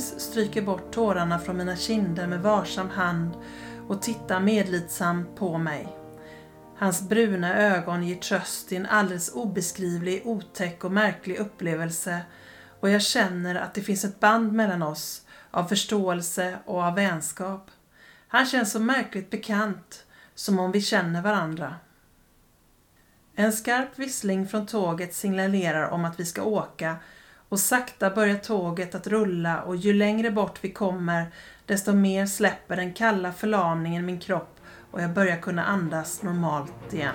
skäms stryker bort tårarna från mina kinder med varsam hand och tittar medlidsamt på mig. Hans bruna ögon ger tröst i en alldeles obeskrivlig, otäck och märklig upplevelse och jag känner att det finns ett band mellan oss av förståelse och av vänskap. Han känns så märkligt bekant, som om vi känner varandra. En skarp vissling från tåget signalerar om att vi ska åka och sakta börjar tåget att rulla och ju längre bort vi kommer desto mer släpper den kalla förlamningen min kropp och jag börjar kunna andas normalt igen.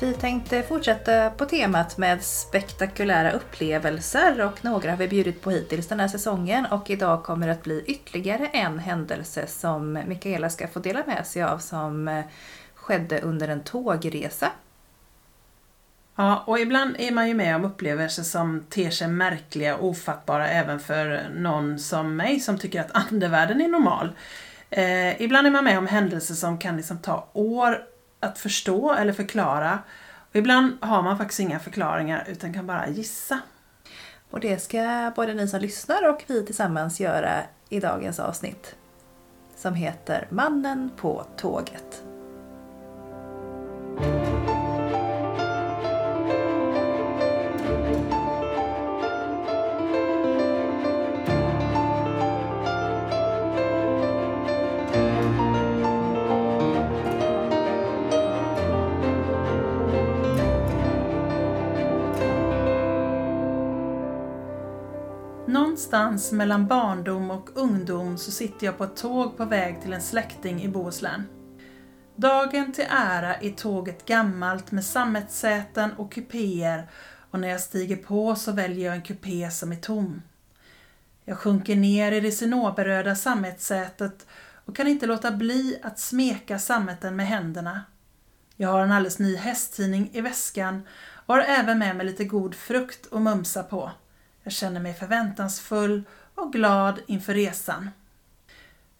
Vi tänkte fortsätta på temat med spektakulära upplevelser och några har vi bjudit på hittills den här säsongen och idag kommer det att bli ytterligare en händelse som Mikaela ska få dela med sig av som eh, skedde under en tågresa. Ja, och ibland är man ju med om upplevelser som ter sig märkliga och ofattbara även för någon som mig som tycker att andevärlden är normal. Eh, ibland är man med om händelser som kan liksom ta år att förstå eller förklara. Och ibland har man faktiskt inga förklaringar utan kan bara gissa. Och det ska både ni som lyssnar och vi tillsammans göra i dagens avsnitt. Som heter Mannen på tåget. Någonstans mellan barndom och ungdom så sitter jag på ett tåg på väg till en släkting i Bohuslän. Dagen till ära är tåget gammalt med sammetssäten och kupéer och när jag stiger på så väljer jag en kupé som är tom. Jag sjunker ner i det cinnoberröda sammetssätet och kan inte låta bli att smeka sammeten med händerna. Jag har en alldeles ny hästtidning i väskan och har även med mig lite god frukt att mumsa på. Jag känner mig förväntansfull och glad inför resan.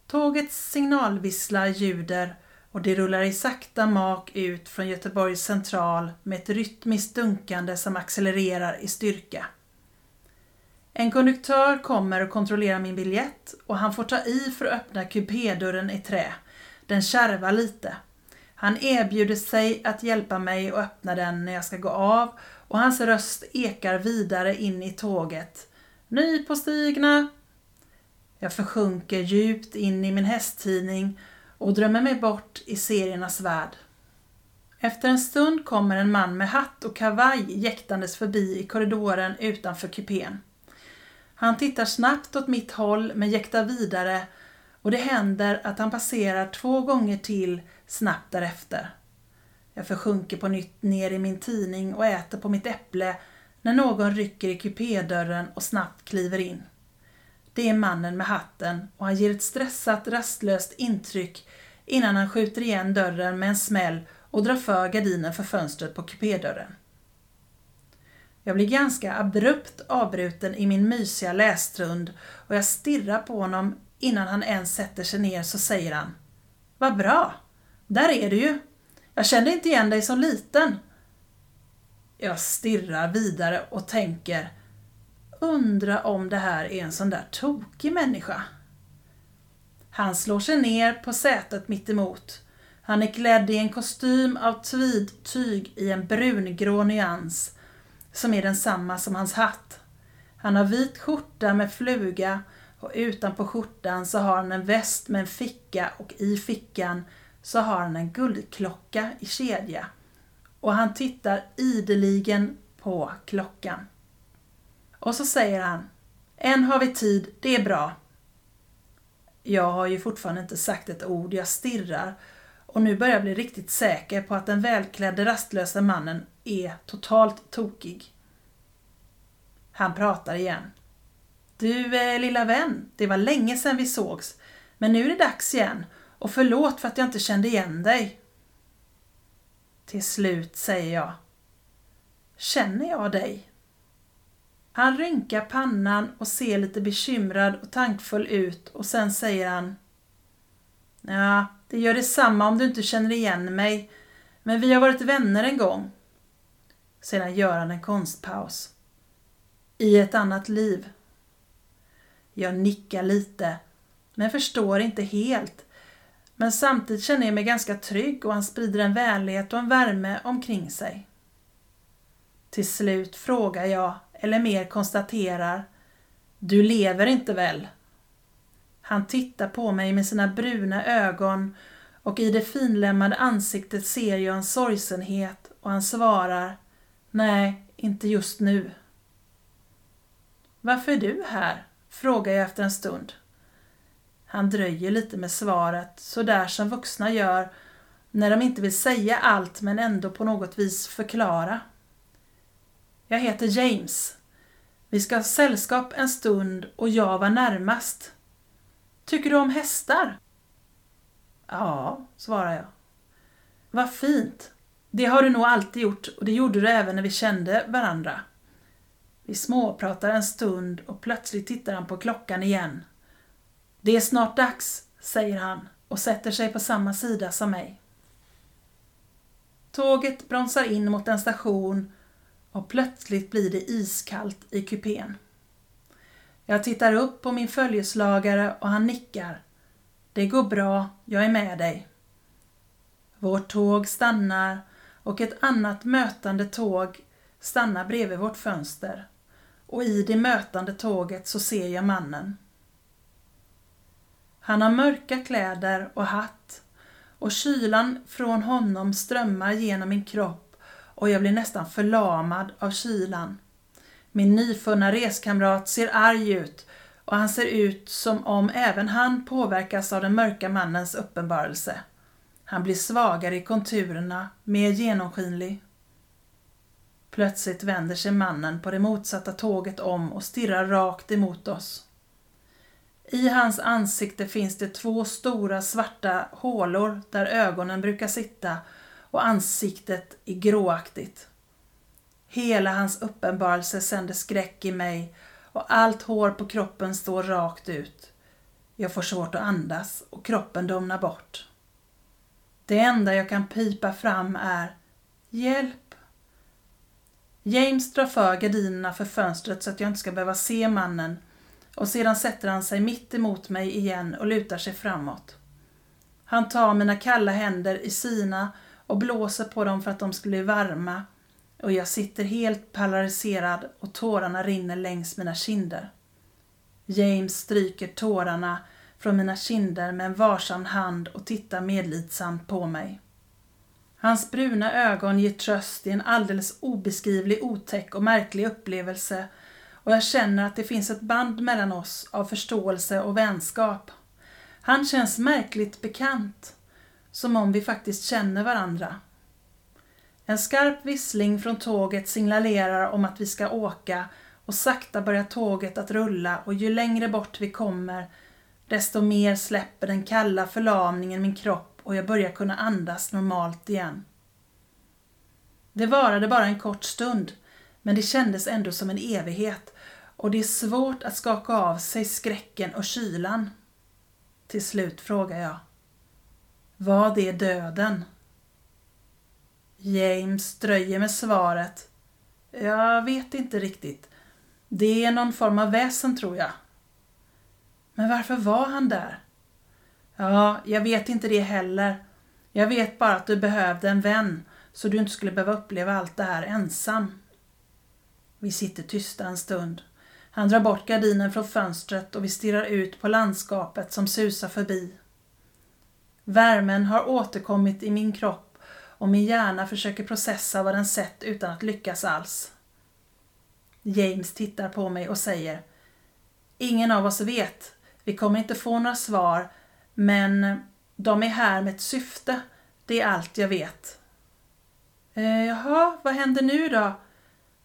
Tågets signalvisslar ljuder och det rullar i sakta mak ut från Göteborgs central med ett rytmiskt dunkande som accelererar i styrka. En konduktör kommer och kontrollerar min biljett och han får ta i för att öppna kupédörren i trä. Den kärvar lite. Han erbjuder sig att hjälpa mig att öppna den när jag ska gå av och hans röst ekar vidare in i tåget. Ny på stigna! Jag försjunker djupt in i min hästtidning och drömmer mig bort i seriernas värld. Efter en stund kommer en man med hatt och kavaj jäktandes förbi i korridoren utanför kupén. Han tittar snabbt åt mitt håll men jäktar vidare och det händer att han passerar två gånger till snabbt därefter. Jag försjunker på nytt ner i min tidning och äter på mitt äpple när någon rycker i kupédörren och snabbt kliver in. Det är mannen med hatten och han ger ett stressat, rastlöst intryck innan han skjuter igen dörren med en smäll och drar för gardinen för fönstret på kupédörren. Jag blir ganska abrupt avbruten i min mysiga lästrund och jag stirrar på honom innan han ens sätter sig ner så säger han Vad bra! Där är du ju! Jag kände inte igen dig som liten. Jag stirrar vidare och tänker Undra om det här är en sån där tokig människa. Han slår sig ner på sätet mittemot. Han är klädd i en kostym av tweedtyg i en brungrå nyans som är densamma som hans hatt. Han har vit skjorta med fluga och utanpå skjortan så har han en väst med en ficka och i fickan så har han en guldklocka i kedja. Och han tittar ideligen på klockan. Och så säger han Än har vi tid, det är bra. Jag har ju fortfarande inte sagt ett ord, jag stirrar och nu börjar jag bli riktigt säker på att den välklädde rastlösa mannen är totalt tokig. Han pratar igen. Du eh, lilla vän, det var länge sedan vi sågs, men nu är det dags igen och förlåt för att jag inte kände igen dig. Till slut säger jag. Känner jag dig? Han rynkar pannan och ser lite bekymrad och tankfull ut och sen säger han Ja, det gör detsamma om du inte känner igen mig, men vi har varit vänner en gång. Sedan gör han en konstpaus. I ett annat liv. Jag nickar lite, men förstår inte helt. Men samtidigt känner jag mig ganska trygg och han sprider en vänlighet och en värme omkring sig. Till slut frågar jag, eller mer konstaterar, Du lever inte väl? Han tittar på mig med sina bruna ögon och i det finlämmade ansiktet ser jag en sorgsenhet och han svarar Nej, inte just nu. Varför är du här? frågar jag efter en stund. Han dröjer lite med svaret, så där som vuxna gör när de inte vill säga allt men ändå på något vis förklara. Jag heter James. Vi ska ha sällskap en stund och jag var närmast. Tycker du om hästar? Ja, svarar jag. Vad fint. Det har du nog alltid gjort och det gjorde du även när vi kände varandra. Vi småpratar en stund och plötsligt tittar han på klockan igen. Det är snart dags, säger han och sätter sig på samma sida som mig. Tåget bromsar in mot en station och plötsligt blir det iskallt i kupén. Jag tittar upp på min följeslagare och han nickar. Det går bra, jag är med dig. Vårt tåg stannar och ett annat mötande tåg stannar bredvid vårt fönster och i det mötande tåget så ser jag mannen. Han har mörka kläder och hatt och kylan från honom strömmar genom min kropp och jag blir nästan förlamad av kylan. Min nyfunna reskamrat ser arg ut och han ser ut som om även han påverkas av den mörka mannens uppenbarelse. Han blir svagare i konturerna, mer genomskinlig. Plötsligt vänder sig mannen på det motsatta tåget om och stirrar rakt emot oss. I hans ansikte finns det två stora svarta hålor där ögonen brukar sitta och ansiktet är gråaktigt. Hela hans uppenbarelse sänder skräck i mig och allt hår på kroppen står rakt ut. Jag får svårt att andas och kroppen domnar bort. Det enda jag kan pipa fram är Hjälp! James drar för gardinerna för fönstret så att jag inte ska behöva se mannen och sedan sätter han sig mitt emot mig igen och lutar sig framåt. Han tar mina kalla händer i sina och blåser på dem för att de ska bli varma och jag sitter helt polariserad och tårarna rinner längs mina kinder. James stryker tårarna från mina kinder med en varsam hand och tittar medlidsamt på mig. Hans bruna ögon ger tröst i en alldeles obeskrivlig otäck och märklig upplevelse och jag känner att det finns ett band mellan oss av förståelse och vänskap. Han känns märkligt bekant, som om vi faktiskt känner varandra. En skarp vissling från tåget signalerar om att vi ska åka och sakta börjar tåget att rulla och ju längre bort vi kommer desto mer släpper den kalla förlamningen min kropp och jag börjar kunna andas normalt igen. Det varade bara en kort stund, men det kändes ändå som en evighet och det är svårt att skaka av sig skräcken och kylan. Till slut frågar jag. Var det döden? James dröjer med svaret. Jag vet inte riktigt. Det är någon form av väsen tror jag. Men varför var han där? Ja, jag vet inte det heller. Jag vet bara att du behövde en vän så du inte skulle behöva uppleva allt det här ensam. Vi sitter tysta en stund. Han drar bort gardinen från fönstret och vi stirrar ut på landskapet som susar förbi. Värmen har återkommit i min kropp och min hjärna försöker processa vad den sett utan att lyckas alls. James tittar på mig och säger Ingen av oss vet. Vi kommer inte få några svar, men de är här med ett syfte. Det är allt jag vet. E jaha, vad händer nu då?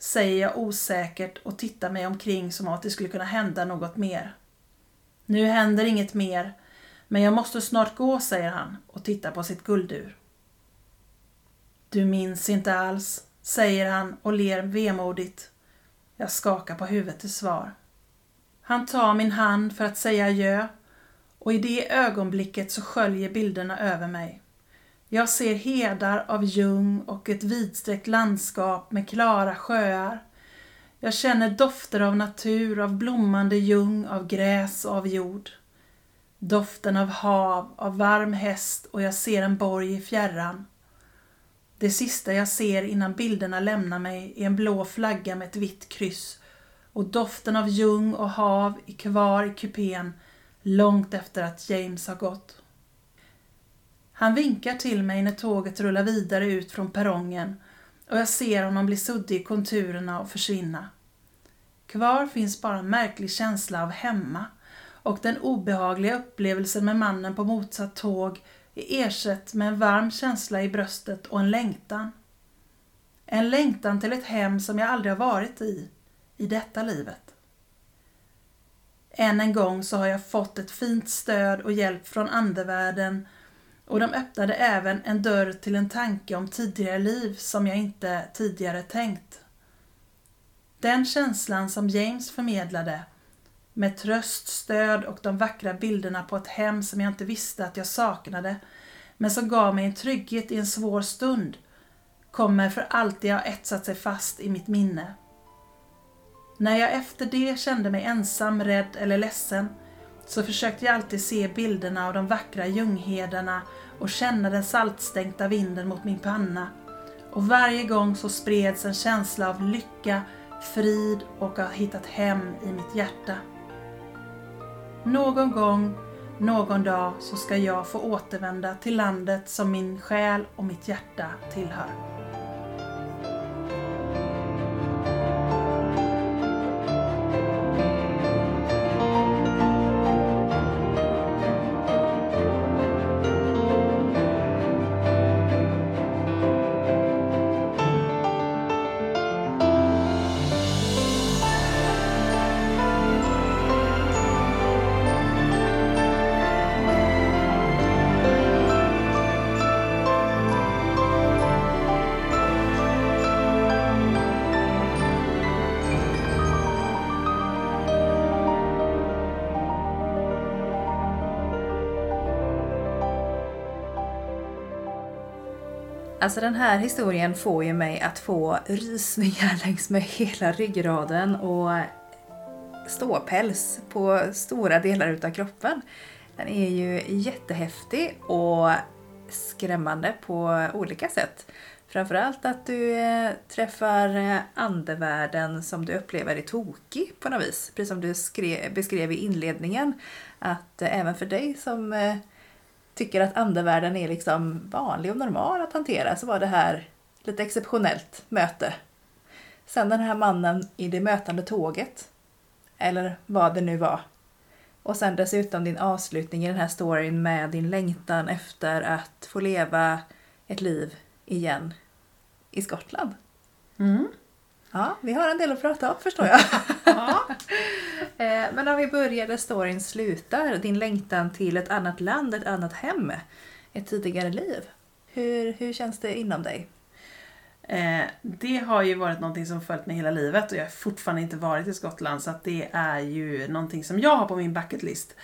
Säger jag osäkert och tittar mig omkring som att det skulle kunna hända något mer. Nu händer inget mer, men jag måste snart gå, säger han och tittar på sitt guldur. Du minns inte alls, säger han och ler vemodigt. Jag skakar på huvudet till svar. Han tar min hand för att säga adjö och i det ögonblicket så sköljer bilderna över mig. Jag ser hedar av ljung och ett vidsträckt landskap med klara sjöar. Jag känner dofter av natur, av blommande ljung, av gräs och av jord. Doften av hav, av varm häst och jag ser en borg i fjärran. Det sista jag ser innan bilderna lämnar mig är en blå flagga med ett vitt kryss och doften av ljung och hav är kvar i kupén långt efter att James har gått. Han vinkar till mig när tåget rullar vidare ut från perrongen och jag ser honom bli suddig i konturerna och försvinna. Kvar finns bara en märklig känsla av hemma och den obehagliga upplevelsen med mannen på motsatt tåg är ersatt med en varm känsla i bröstet och en längtan. En längtan till ett hem som jag aldrig har varit i, i detta livet. Än en gång så har jag fått ett fint stöd och hjälp från andevärlden och de öppnade även en dörr till en tanke om tidigare liv som jag inte tidigare tänkt. Den känslan som James förmedlade med tröst, stöd och de vackra bilderna på ett hem som jag inte visste att jag saknade men som gav mig en trygghet i en svår stund kommer för alltid ha etsat sig fast i mitt minne. När jag efter det kände mig ensam, rädd eller ledsen så försökte jag alltid se bilderna av de vackra ljunghedarna och känna den saltstänkta vinden mot min panna. Och varje gång så spreds en känsla av lycka, frid och att ha hittat hem i mitt hjärta. Någon gång, någon dag så ska jag få återvända till landet som min själ och mitt hjärta tillhör. Alltså den här historien får ju mig att få rysningar längs med hela ryggraden och ståpäls på stora delar utav kroppen. Den är ju jättehäftig och skrämmande på olika sätt. Framförallt att du eh, träffar eh, andevärlden som du upplever är tokig på något vis. Precis som du skrev, beskrev i inledningen. Att eh, även för dig som eh, tycker att andevärlden är liksom vanlig och normal att hantera så var det här lite exceptionellt möte. Sen den här mannen i det mötande tåget, eller vad det nu var. Och sen dessutom din avslutning i den här storyn med din längtan efter att få leva ett liv igen i Skottland. Mm. Ja, vi har en del att prata om förstår jag. Eh, men om vi börjar där storyn slutar, din längtan till ett annat land, ett annat hem, ett tidigare liv. Hur, hur känns det inom dig? Eh, det har ju varit någonting som följt mig hela livet och jag har fortfarande inte varit i Skottland så att det är ju någonting som jag har på min bucketlist.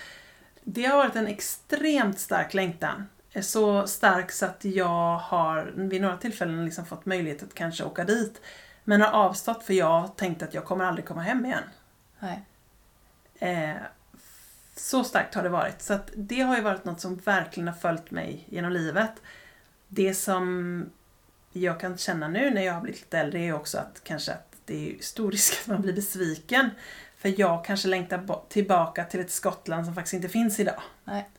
Det har varit en extremt stark längtan. är så stark så att jag har vid några tillfällen liksom fått möjlighet att kanske åka dit. Men har avstått för jag tänkte att jag kommer aldrig komma hem igen. Nej. Eh, så starkt har det varit. Så att det har ju varit något som verkligen har följt mig genom livet. Det som jag kan känna nu när jag har blivit lite äldre är också att kanske att det är stor risk att man blir besviken. För jag kanske längtar tillbaka till ett Skottland som faktiskt inte finns idag. Nej.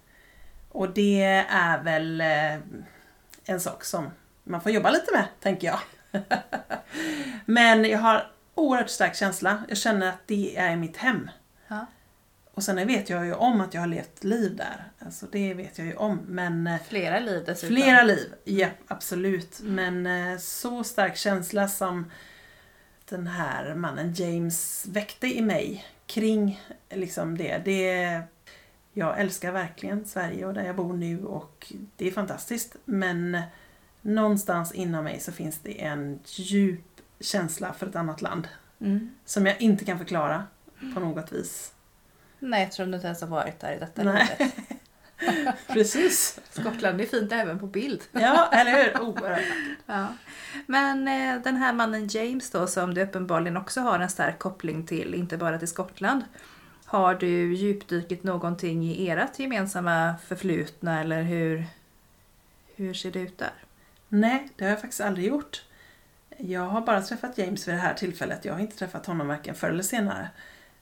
Och det är väl eh, en sak som man får jobba lite med, tänker jag. Men jag har oerhört stark känsla. Jag känner att det är mitt hem. Ja. Och sen vet jag ju om att jag har levt liv där. Alltså det vet jag ju om. Men eh, Flera liv dessutom. flera liv, ja absolut. Men eh, så stark känsla som den här mannen James väckte i mig kring liksom det. det jag älskar verkligen Sverige och där jag bor nu och det är fantastiskt. Men någonstans inom mig så finns det en djup känsla för ett annat land. Mm. Som jag inte kan förklara på något vis. Nej, eftersom du inte ens har varit där i detta Nej. livet. Precis. Skottland är fint även på bild. Ja, eller hur? Oerhört. Ja. Men eh, den här mannen James då som du uppenbarligen också har en stark koppling till, inte bara till Skottland. Har du djupdykit någonting i ert gemensamma förflutna eller hur, hur ser det ut där? Nej, det har jag faktiskt aldrig gjort. Jag har bara träffat James vid det här tillfället. Jag har inte träffat honom varken förr eller senare.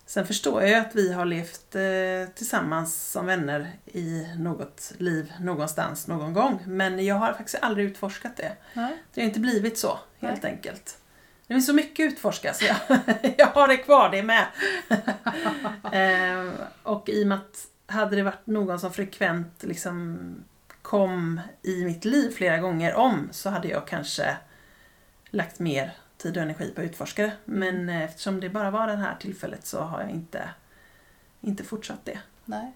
Sen förstår jag ju att vi har levt eh, tillsammans som vänner i något liv någonstans någon gång. Men jag har faktiskt aldrig utforskat det. Nej. Det har inte blivit så, helt enkelt. Det finns så mycket att utforska så jag, jag har det kvar det med. eh, och i och med att hade det varit någon som frekvent liksom kom i mitt liv flera gånger om så hade jag kanske lagt mer tid och energi på att utforska det. Men eh, eftersom det bara var det här tillfället så har jag inte, inte fortsatt det. Nej.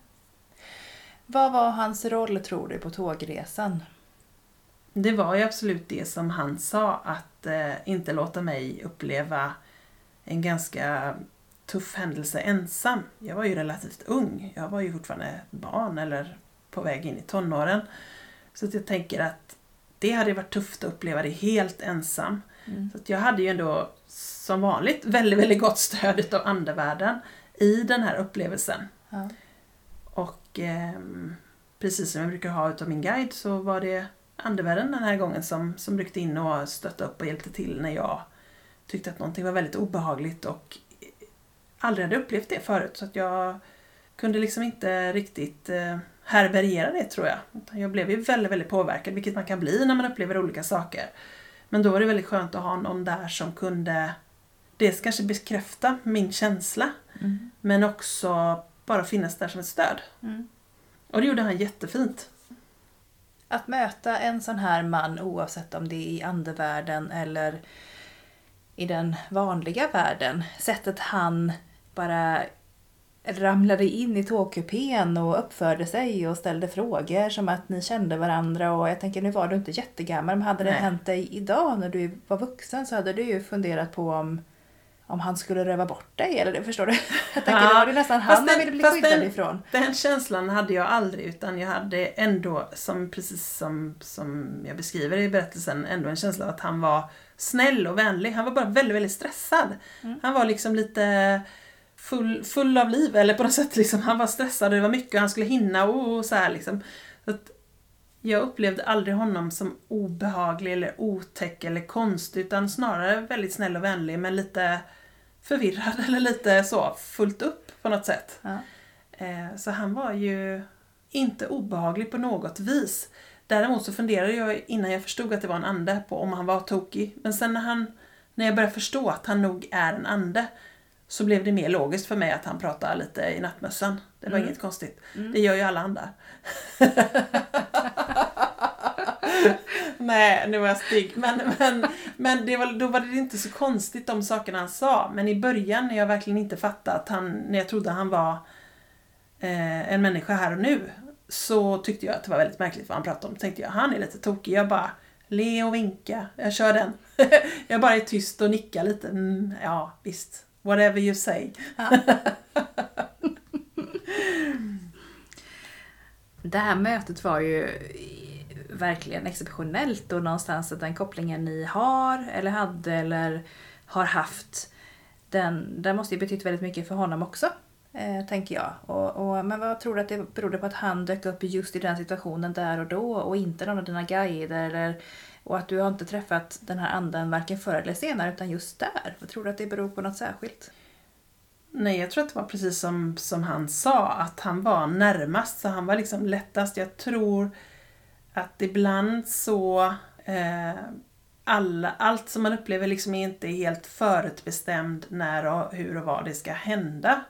Vad var hans roll tror du på tågresan? Det var ju absolut det som han sa, att eh, inte låta mig uppleva en ganska tuff händelse ensam. Jag var ju relativt ung. Jag var ju fortfarande barn eller på väg in i tonåren. Så att jag tänker att det hade varit tufft att uppleva det helt ensam. Mm. Så att jag hade ju ändå som vanligt väldigt, väldigt gott stöd av andevärlden i den här upplevelsen. Ja. Och ehm, precis som jag brukar ha utav min guide så var det andevärlden den här gången som, som ryckte in och stötte upp och hjälpte till när jag tyckte att någonting var väldigt obehagligt och aldrig hade upplevt det förut. Så att jag kunde liksom inte riktigt eh, härbärgera det tror jag. Jag blev ju väldigt, väldigt påverkad, vilket man kan bli när man upplever olika saker. Men då var det väldigt skönt att ha någon där som kunde dels kanske bekräfta min känsla, Mm. men också bara finnas där som ett stöd. Mm. Och det gjorde han jättefint. Att möta en sån här man oavsett om det är i andevärlden eller i den vanliga världen. Sättet han bara ramlade in i tågkupén och uppförde sig och ställde frågor som att ni kände varandra. Och jag tänker, nu var du inte jättegammal, men hade det Nej. hänt dig idag när du var vuxen så hade du ju funderat på om, om han skulle röva bort dig. Eller förstår du? Jag tänker, Ja, det var det nästan han man den- ville bli skyddad den- ifrån. Den känslan hade jag aldrig utan jag hade ändå, som, precis som, som jag beskriver i berättelsen, ändå en känsla av att han var snäll och vänlig. Han var bara väldigt, väldigt stressad. Mm. Han var liksom lite full, full av liv, eller på något sätt liksom. Han var stressad och det var mycket han skulle hinna och, och så här liksom. Så att jag upplevde aldrig honom som obehaglig eller otäck eller konstig utan snarare väldigt snäll och vänlig men lite förvirrad eller lite så fullt upp på något sätt. Ja. Eh, Så han var ju inte obehaglig på något vis. Däremot så funderade jag innan jag förstod att det var en ande på om han var tokig. Men sen när, han, när jag började förstå att han nog är en ande så blev det mer logiskt för mig att han pratar lite i nattmössan. Det var Mm. inget konstigt. Mm. Det gör ju alla andra. Nej, nu var jag stygg. Men, men, men det var, då var det inte så konstigt de sakerna han sa. Men i början när jag verkligen inte fattade att han, när jag trodde han var eh, en människa här och nu. Så tyckte jag att det var väldigt märkligt vad han pratade om. tänkte jag, han är lite tokig. Jag bara, le och vinka. Jag kör den. jag bara är tyst och nickar lite. Mm, ja, visst. Whatever you say. Det här mötet var ju verkligen exceptionellt och någonstans att den kopplingen ni har eller hade eller har haft den, den måste ju betytt väldigt mycket för honom också. Eh, tänker jag. Och, och, men vad tror du att det berodde på att han dök upp just i den situationen där och då och inte någon av dina guider? Eller, och att du har inte träffat den här anden varken förr eller senare utan just där. Vad tror du att det beror på något särskilt? Nej, jag tror att det var precis som, som han sa, att han var närmast, så han var liksom lättast. Jag tror att ibland så eh, alla, allt som man upplever liksom är inte helt förutbestämt när och hur och vad det ska hända.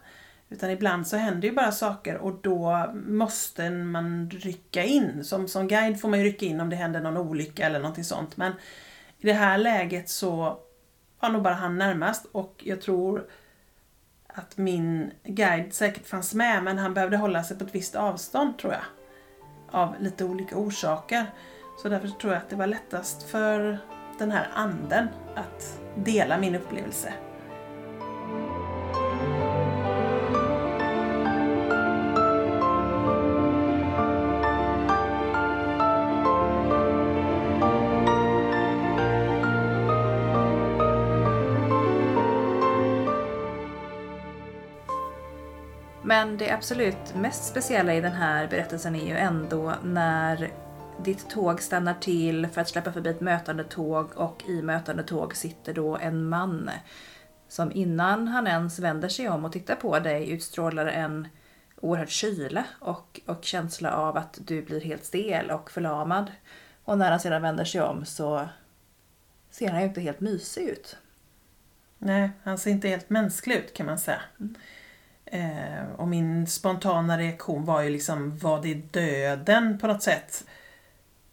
Utan ibland så händer ju bara saker och då måste man rycka in. Som, som guide får man ju rycka in om det händer någon olycka eller någonting sånt. Men i det här läget så var nog bara han närmast och jag tror att min guide säkert fanns med men han behövde hålla sig på ett visst avstånd tror jag. Av lite olika orsaker. Så därför tror jag att det var lättast för den här anden att dela min upplevelse. Men det absolut mest speciella i den här berättelsen är ju ändå när ditt tåg stannar till för att släppa förbi ett mötande tåg och i mötande tåg sitter då en man som innan han ens vänder sig om och tittar på dig utstrålar en oerhörd kyla och, och känsla av att du blir helt stel och förlamad. Och när han sedan vänder sig om så ser han ju inte helt mysig ut. Nej, han ser inte helt mänsklig ut kan man säga. Mm. Eh, och min spontana reaktion var ju liksom, var det döden på något sätt?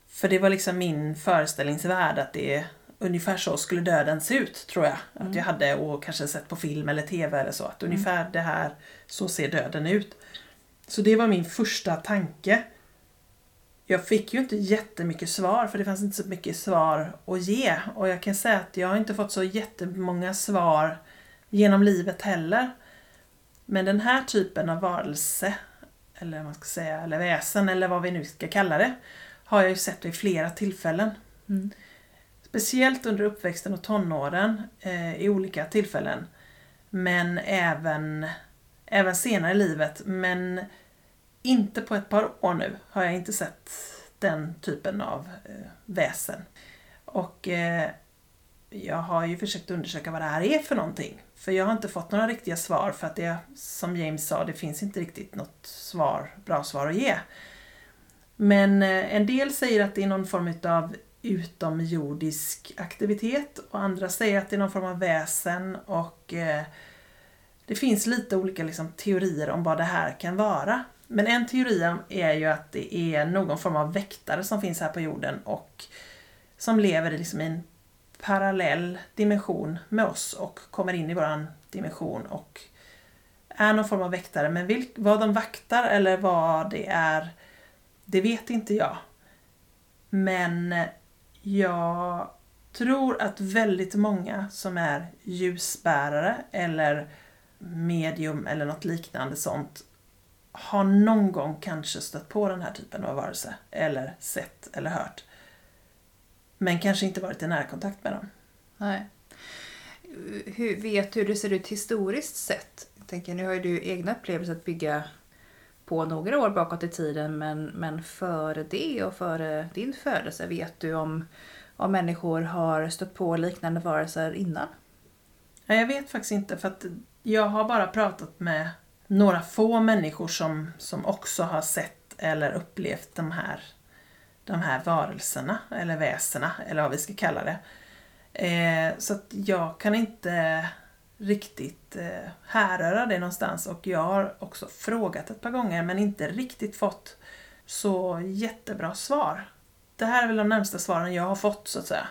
För det var liksom min föreställningsvärld att det ungefär så skulle döden se ut, tror jag. Mm. Att jag hade och kanske sett på film eller TV eller så. Att mm. ungefär det här, så ser döden ut. Så det var min första tanke. Jag fick ju inte jättemycket svar för det fanns inte så mycket svar att ge. Och jag kan säga att jag har inte fått så jättemånga svar genom livet heller. Men den här typen av varelse, eller man ska säga, eller väsen eller vad vi nu ska kalla det, har jag ju sett vid flera tillfällen. Mm. Speciellt under uppväxten och tonåren eh, i olika tillfällen. Men även, även senare i livet. Men inte på ett par år nu har jag inte sett den typen av eh, väsen. Och eh, jag har ju försökt undersöka vad det här är för någonting. För jag har inte fått några riktiga svar för att det, som James sa, det finns inte riktigt något svar, bra svar att ge. Men eh, en del säger att det är någon form av utomjordisk aktivitet och andra säger att det är någon form av väsen och eh, det finns lite olika liksom, teorier om vad det här kan vara. Men en teori är ju att det är någon form av väktare som finns här på jorden och som lever liksom i en parallell dimension med oss och kommer in i våran dimension och är någon form av väktare. Men vilk, vad de vaktar eller vad det är, det vet inte jag. Men eh, jag tror att väldigt många som är ljusbärare eller medium eller något liknande sånt har någon gång kanske stött på den här typen av varelse eller sett eller hört. Men kanske inte varit i närkontakt med dem. Nej. Hur, vet du hur det ser ut historiskt sett? Jag tänker, nu har ju du egna upplevelser att bygga på några år bakåt i tiden men, men före det och före din födelse, vet du om, om människor har stött på liknande varelser innan? Ja, jag vet faktiskt inte för att jag har bara pratat med några få människor som, som också har sett eller upplevt de här de här varelserna, eller väsena, eller vad vi ska kalla det. Eh, så att jag kan inte riktigt eh, härröra det någonstans och jag har också frågat ett par gånger men inte riktigt fått så jättebra svar. Det här är väl de närmsta svaren jag har fått så att säga.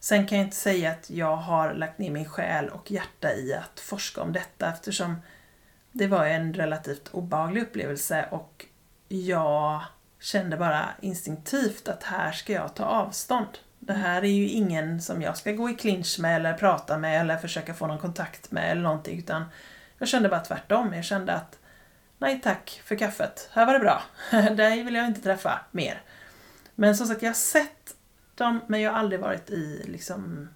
Sen kan jag inte säga att jag har lagt ner min själ och hjärta i att forska om detta eftersom det var en relativt obaglig upplevelse och jag kände bara instinktivt att här ska jag ta avstånd. Det här är ju ingen som jag ska gå i clinch med eller prata med eller försöka få någon kontakt med eller någonting utan jag kände bara tvärtom. Jag kände att nej tack för kaffet, här var det bra. Dig vill jag inte träffa mer. Men som sagt, jag har sett dem men jag har aldrig varit i liksom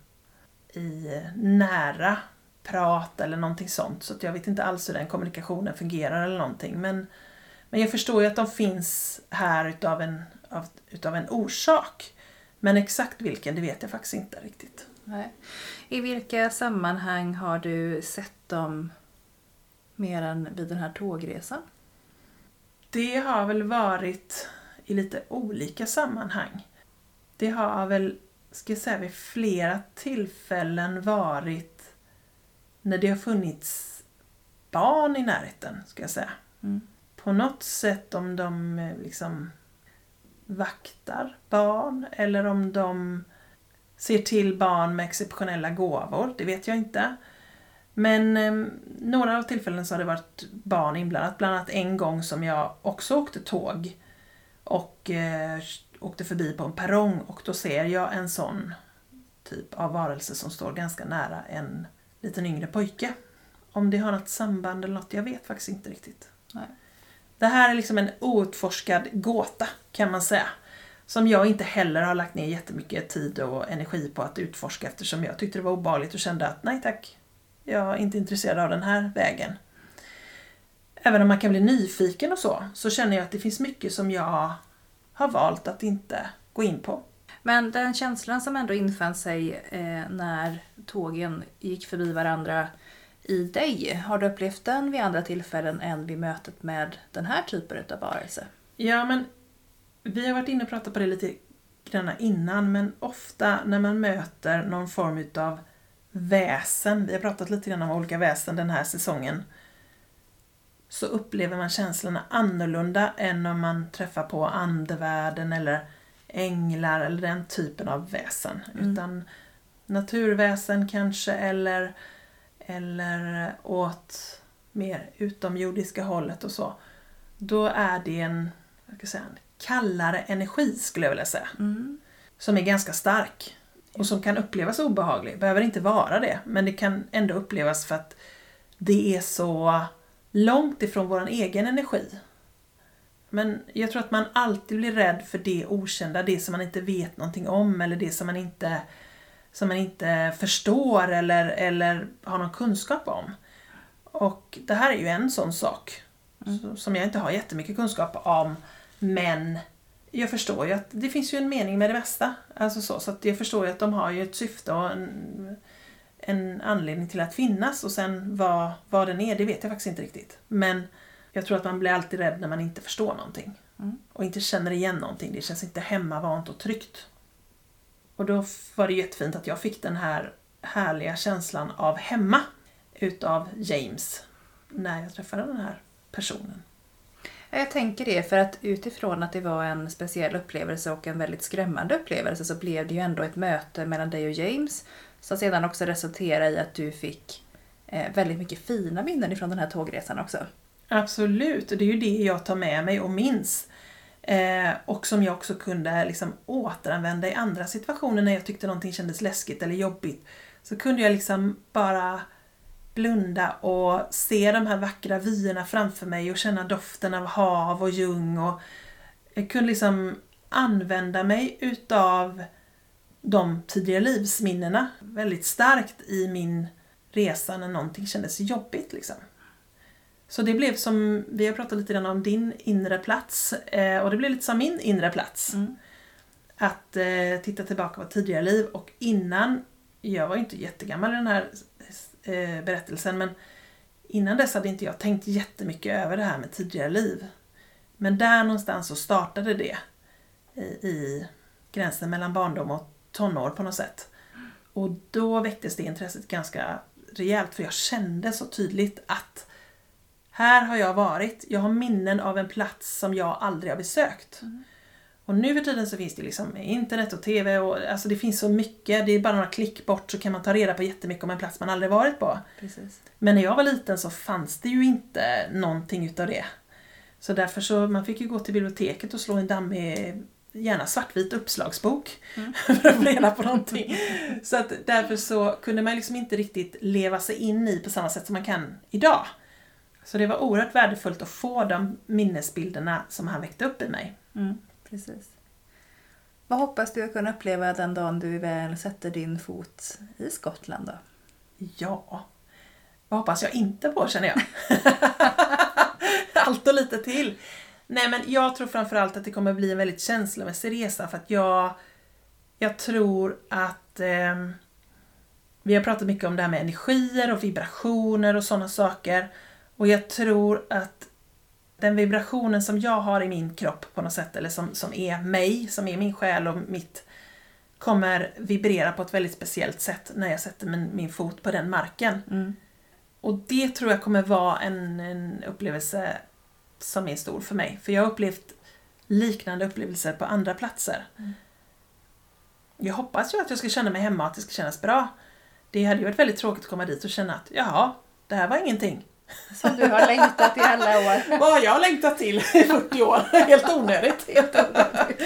i nära prat eller någonting sånt. Så att jag vet inte alls hur den kommunikationen fungerar eller någonting. Men, men jag förstår ju att de finns här utav en, av, utav en orsak. Men exakt vilken, det vet jag faktiskt inte riktigt. Nej. I vilka sammanhang har du sett dem mer än vid den här tågresan? Det har väl varit i lite olika sammanhang. Det har väl, ska jag säga, vid flera tillfällen varit när det har funnits barn i närheten, ska jag säga. Mm. På något sätt om de eh, liksom vaktar barn eller om de ser till barn med exceptionella gåvor, det vet jag inte. Men eh, några av tillfällen så har det varit barn inblandat, bland annat en gång som jag också åkte tåg och eh, åkte förbi på en perrong och då ser jag en sån typ av varelse som står ganska nära en liten yngre pojke. Om det har något samband eller något, jag vet faktiskt inte riktigt. Nej. Det här är liksom en outforskad gåta kan man säga. Som jag inte heller har lagt ner jättemycket tid och energi på att utforska eftersom jag tyckte det var obehagligt och kände att nej tack, jag är inte intresserad av den här vägen. Även om man kan bli nyfiken och så, så känner jag att det finns mycket som jag har valt att inte gå in på. Men den känslan som ändå infann sig eh, när tågen gick förbi varandra i dig, har du upplevt den vid andra tillfällen än vid mötet med den här typen av varelse? Ja, men vi har varit inne och pratat på det lite grann innan, men ofta när man möter någon form utav väsen, vi har pratat lite grann om olika väsen den här säsongen, så upplever man känslorna annorlunda än om man träffar på andevärlden eller änglar eller den typen av väsen. Mm. Utan naturväsen kanske eller, eller åt mer utomjordiska hållet och så. Då är det en, vad ska jag säga, en kallare energi skulle jag vilja säga. Mm. Som är ganska stark. Och som kan upplevas obehaglig. Behöver inte vara det, men det kan ändå upplevas för att det är så långt ifrån vår egen energi. Men jag tror att man alltid blir rädd för det okända, det som man inte vet någonting om eller det som man inte, som man inte förstår eller, eller har någon kunskap om. Och det här är ju en sån sak Mm. som jag inte har jättemycket kunskap om, men jag förstår ju att det finns ju en mening med det mesta. Alltså så, så att jag förstår ju att de har ju ett syfte och en, en anledning till att finnas och sen vad, vad den är, det vet jag faktiskt inte riktigt. Men jag tror att man blir alltid rädd när man inte förstår någonting. Mm. Och inte känner igen någonting. Det känns inte hemmavant och tryggt. Och då var det jättefint att jag fick den här härliga känslan av hemma utav James när jag träffade den här personen. Ja, Jag tänker det, för att utifrån att det var en speciell upplevelse och en väldigt skrämmande upplevelse så blev det ju ändå ett möte mellan dig och James som sedan också resulterade i att du fick eh, väldigt mycket fina minnen ifrån den här tågresan också. Absolut, och det är ju det jag tar med mig och minns. Eh, och som jag också kunde liksom återanvända i andra situationer när jag tyckte någonting kändes läskigt eller jobbigt. Så kunde jag liksom bara blunda och se de här vackra vyerna framför mig och känna doften av hav och ljung. Och jag kunde liksom använda mig utav de tidigare livsminnena väldigt starkt i min resa när någonting kändes jobbigt. Liksom. Så det blev som, vi har pratat lite grann om din inre plats eh, och det blev lite som min inre plats. Mm. Att eh, titta tillbaka på tidigare liv och innan, jag var ju inte jättegammal i den här eh, berättelsen men innan dess hade inte jag tänkt jättemycket över det här med tidigare liv. Men där någonstans så startade det i, i gränsen mellan barndom och tonår på något sätt. Och då väcktes det intresset ganska rejält för jag kände så tydligt att här har jag varit. Jag har minnen av en plats som jag aldrig har besökt. Och nu för tiden så finns det liksom internet och TV och alltså det finns så mycket. Det är bara några klick bort så kan man ta reda på jättemycket om en plats man aldrig varit på. Precis. Men när jag var liten så fanns det ju inte någonting utav det. Så därför så, man fick ju gå till biblioteket och slå en dammig, gärna svartvit uppslagsbok Mm. för att få reda på någonting. Så att därför så kunde man liksom inte riktigt leva sig in i på samma sätt som man kan idag. Så det var oerhört värdefullt att få de minnesbilderna som han väckte upp i mig. Mm, precis. Vad hoppas du att kunna uppleva den dagen du väl sätter din fot i Skottland då? Ja, vad hoppas jag inte på känner jag. Allt och lite till. Nej men jag tror framförallt att det kommer bli en väldigt känslomässig resa för att jag, jag tror att eh, vi har pratat mycket om det här med energier och vibrationer och sådana saker. Och jag tror att den vibrationen som jag har i min kropp på något sätt, eller som, som är mig, som är min själ och mitt, kommer vibrera på ett väldigt speciellt sätt när jag sätter min, min fot på den marken. Mm. Och det tror jag kommer vara en, en upplevelse som är stor för mig. För jag har upplevt liknande upplevelser på andra platser. Mm. Jag hoppas ju att jag ska känna mig hemma och att det ska kännas bra. Det hade ju varit väldigt tråkigt att komma dit och känna att jaha, det här var ingenting. Som du har längtat i alla år. Vad har jag längtat till i 40 år? Helt onödigt. Helt onödigt.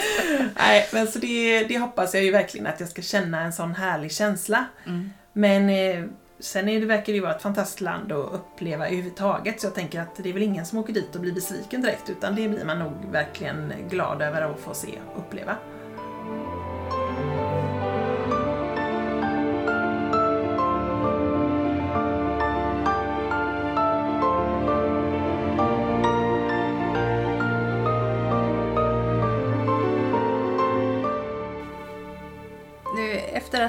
Nej, men så det, det hoppas jag ju verkligen att jag ska känna en sån härlig känsla. Mm. Men eh, sen är det, verkar det ju vara ett fantastiskt land att uppleva överhuvudtaget så jag tänker att det är väl ingen som åker dit och blir besviken direkt utan det blir man nog verkligen glad över att få se och uppleva.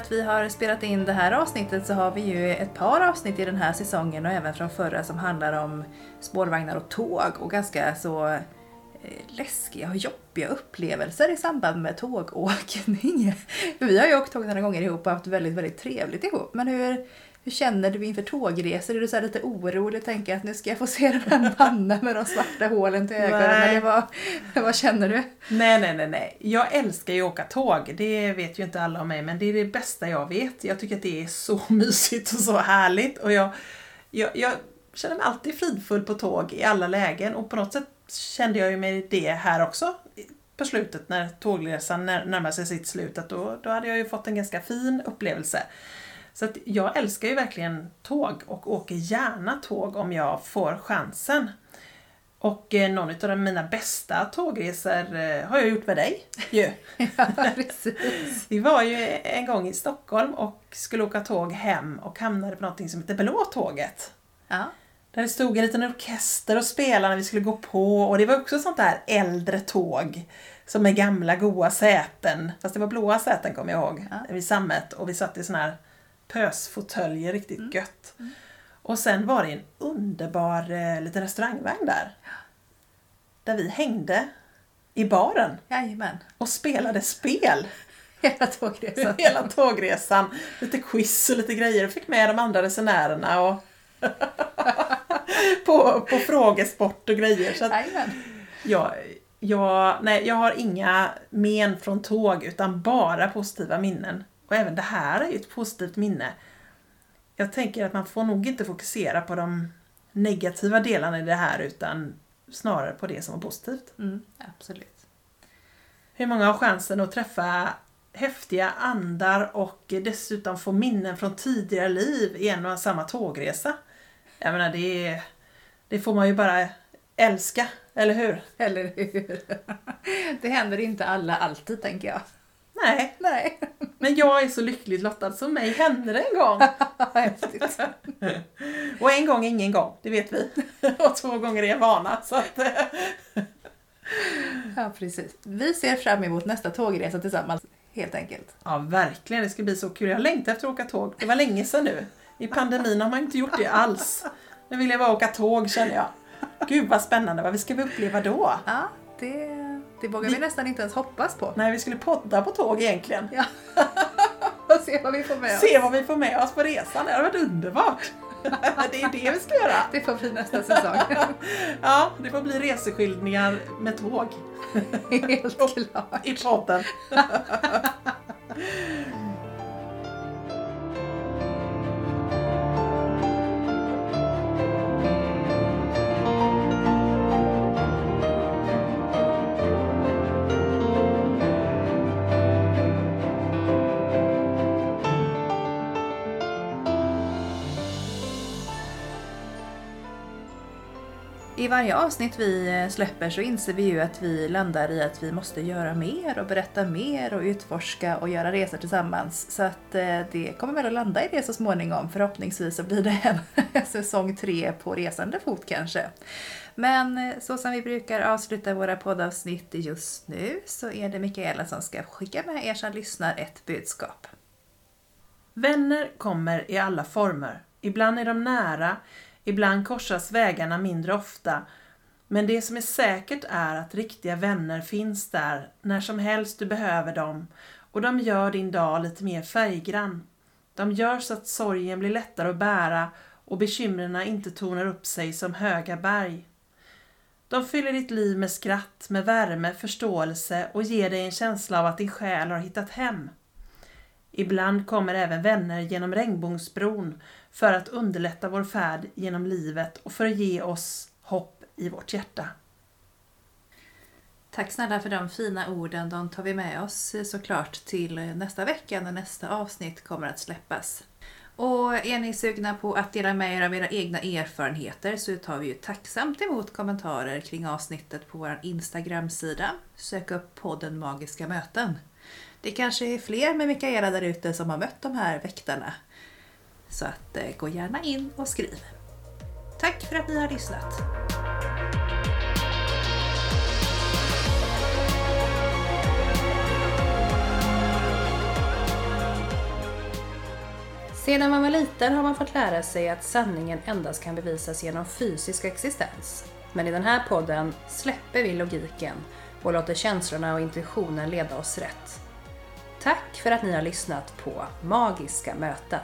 Att vi har spelat in det här avsnittet så har vi ju ett par avsnitt i den här säsongen och även från förra som handlar om spårvagnar och tåg och ganska så eh, läskiga och jobbiga upplevelser i samband med tågåkning. Vi har ju åkt tåg några gånger ihop och haft väldigt, väldigt trevligt ihop. Men hur, hur känner du inför tågresor? Är du så här lite orolig och tänker att nu ska jag få se den här mannen med de svarta hålen till ögonen? Nej. Eller vad, vad känner du? Nej, nej, nej, nej. Jag älskar ju att åka tåg. Det vet ju inte alla om mig, men det är det bästa jag vet. Jag tycker att det är så mysigt och så härligt. Och jag, jag, jag känner mig alltid fridfull på tåg i alla lägen och på något sätt kände jag ju mig det här också på slutet när tågresan när- närmade sig sitt slut. Att då, då hade jag ju fått en ganska fin upplevelse. Så att jag älskar ju verkligen tåg och åker gärna tåg om jag får chansen. Och eh, någon av mina bästa tågresor eh, har jag gjort med dig. Ju. Ja, precis. Vi var ju en gång i Stockholm och skulle åka tåg hem och hamnade på någonting som heter Blå tåget. Ja. Där det stod en liten orkester och spelade när vi skulle gå på och det var också sånt där äldre tåg. Som med gamla goa säten. Fast det var blåa säten kommer jag ihåg. Ja. Vid sammet och vi satt i såna här pösfåtöljer riktigt gött. Och sen var det en underbar eh, liten restaurangvagn där. Där vi hängde i baren Jajamän. och spelade spel. Hela tågresan. Hela tågresan. Lite quiz och lite grejer. Fick med de andra resenärerna och på, på frågesport och grejer. Så att jag, jag, nej, jag har inga men från tåg utan bara positiva minnen. Och även det här är ju ett positivt minne. Jag tänker att man får nog inte fokusera på de negativa delarna i det här utan snarare på det som var positivt. Mm, absolut. Hur många har chansen att träffa häftiga andar och dessutom få minnen från tidigare liv i en och samma tågresa? Jag menar, det, det får man ju bara älska, eller hur? Eller hur? Det händer inte alla alltid, tänker jag. Nej, Nej. men jag är så lyckligt lottad så mig hände det en gång. Häftigt. Och en gång ingen gång, det vet vi. Och två gånger är en vana. Så att, Ja, precis. Vi ser fram emot nästa tågresa tillsammans, helt enkelt. ja, verkligen, det ska bli så kul. Jag längtar efter att åka tåg. Det var länge sedan nu. I pandemin har man inte gjort det alls. Nu vill jag bara åka tåg känner jag. Gud vad spännande, vad vi ska vi uppleva då? Ja, det, det vågar vi, Vi- nästan inte ens hoppas på. Nej, vi skulle podda på tåg egentligen. Ja. Och se vad vi får med oss. Se vad vi får med oss på resan, det hade varit underbart. Det är det vi ska göra. Det får bli nästa säsong. Ja, det får bli reseskildringar med tåg Helt klart. i podden. I varje avsnitt vi eh, släpper så inser vi ju att vi landar i att vi måste göra mer och berätta mer och utforska och göra resor tillsammans. Så att eh, det kommer väl att landa i det så småningom. Förhoppningsvis så blir det en säsong tre på resande fot kanske. Men eh, så som vi brukar avsluta våra poddavsnitt just nu så är det Mikaela som ska skicka med er som lyssnar ett budskap. Vänner kommer i alla former. Ibland är de nära, ibland korsas vägarna mindre ofta. Men det som är säkert är att riktiga vänner finns där när som helst du behöver dem och de gör din dag lite mer färggrann. De gör så att sorgen blir lättare att bära och bekymren inte tonar upp sig som höga berg. De fyller ditt liv med skratt, med värme, förståelse och ger dig en känsla av att din själ har hittat hem. Ibland kommer även vänner genom regnbågsbron för att underlätta vår färd genom livet och för att ge oss hopp i vårt hjärta. Tack snälla för de fina orden. De tar vi med oss såklart till nästa vecka när nästa avsnitt kommer att släppas. Och är ni sugna på att dela med er av era egna erfarenheter så tar vi ju tacksamt emot kommentarer kring avsnittet på vår Instagram-sida. Sök upp podden Magiska möten. Det kanske är fler med Mikaela där ute som har mött de här väktarna. Så att eh, gå gärna in och skriv. Tack för att ni har lyssnat! Sedan man var liten har man fått lära sig att sanningen endast kan bevisas genom fysisk existens. Men i den här podden släpper vi logiken och låter känslorna och intuitionen leda oss rätt. Tack för att ni har lyssnat på Magiska möten.